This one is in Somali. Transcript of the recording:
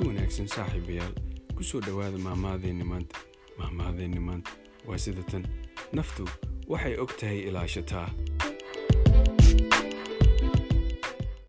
kulanti wanaagsan saaxiibayaal. Ku soo dhowaada maahmaadeenni maanta. Maahmaadeenni maanta waa sida tan. Naftu waxay og tahay ilaashataa.